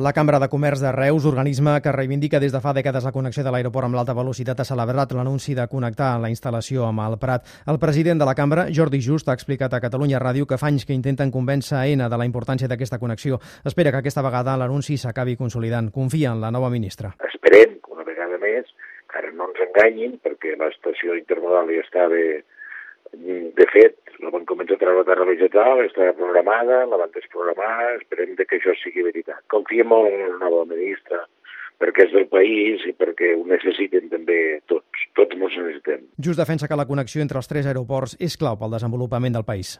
La Cambra de Comerç de Reus, organisme que reivindica des de fa dècades la connexió de l'aeroport amb l'alta velocitat, ha celebrat l'anunci de connectar la instal·lació amb el Prat. El president de la Cambra, Jordi Just, ha explicat a Catalunya Ràdio que fa anys que intenten convèncer a ENA de la importància d'aquesta connexió. Espera que aquesta vegada l'anunci s'acabi consolidant. Confia en la nova ministra. Esperem que una vegada més, que ara no ens enganyin, perquè l'estació intermodal ja estava de fet, la van començar a vegetal, estava programada, la van desprogramar, esperem que això sigui veritat. Confiem molt en la nova ministra, perquè és del país i perquè ho necessiten també tots, tots ens necessitem. Just defensa que la connexió entre els tres aeroports és clau pel desenvolupament del país.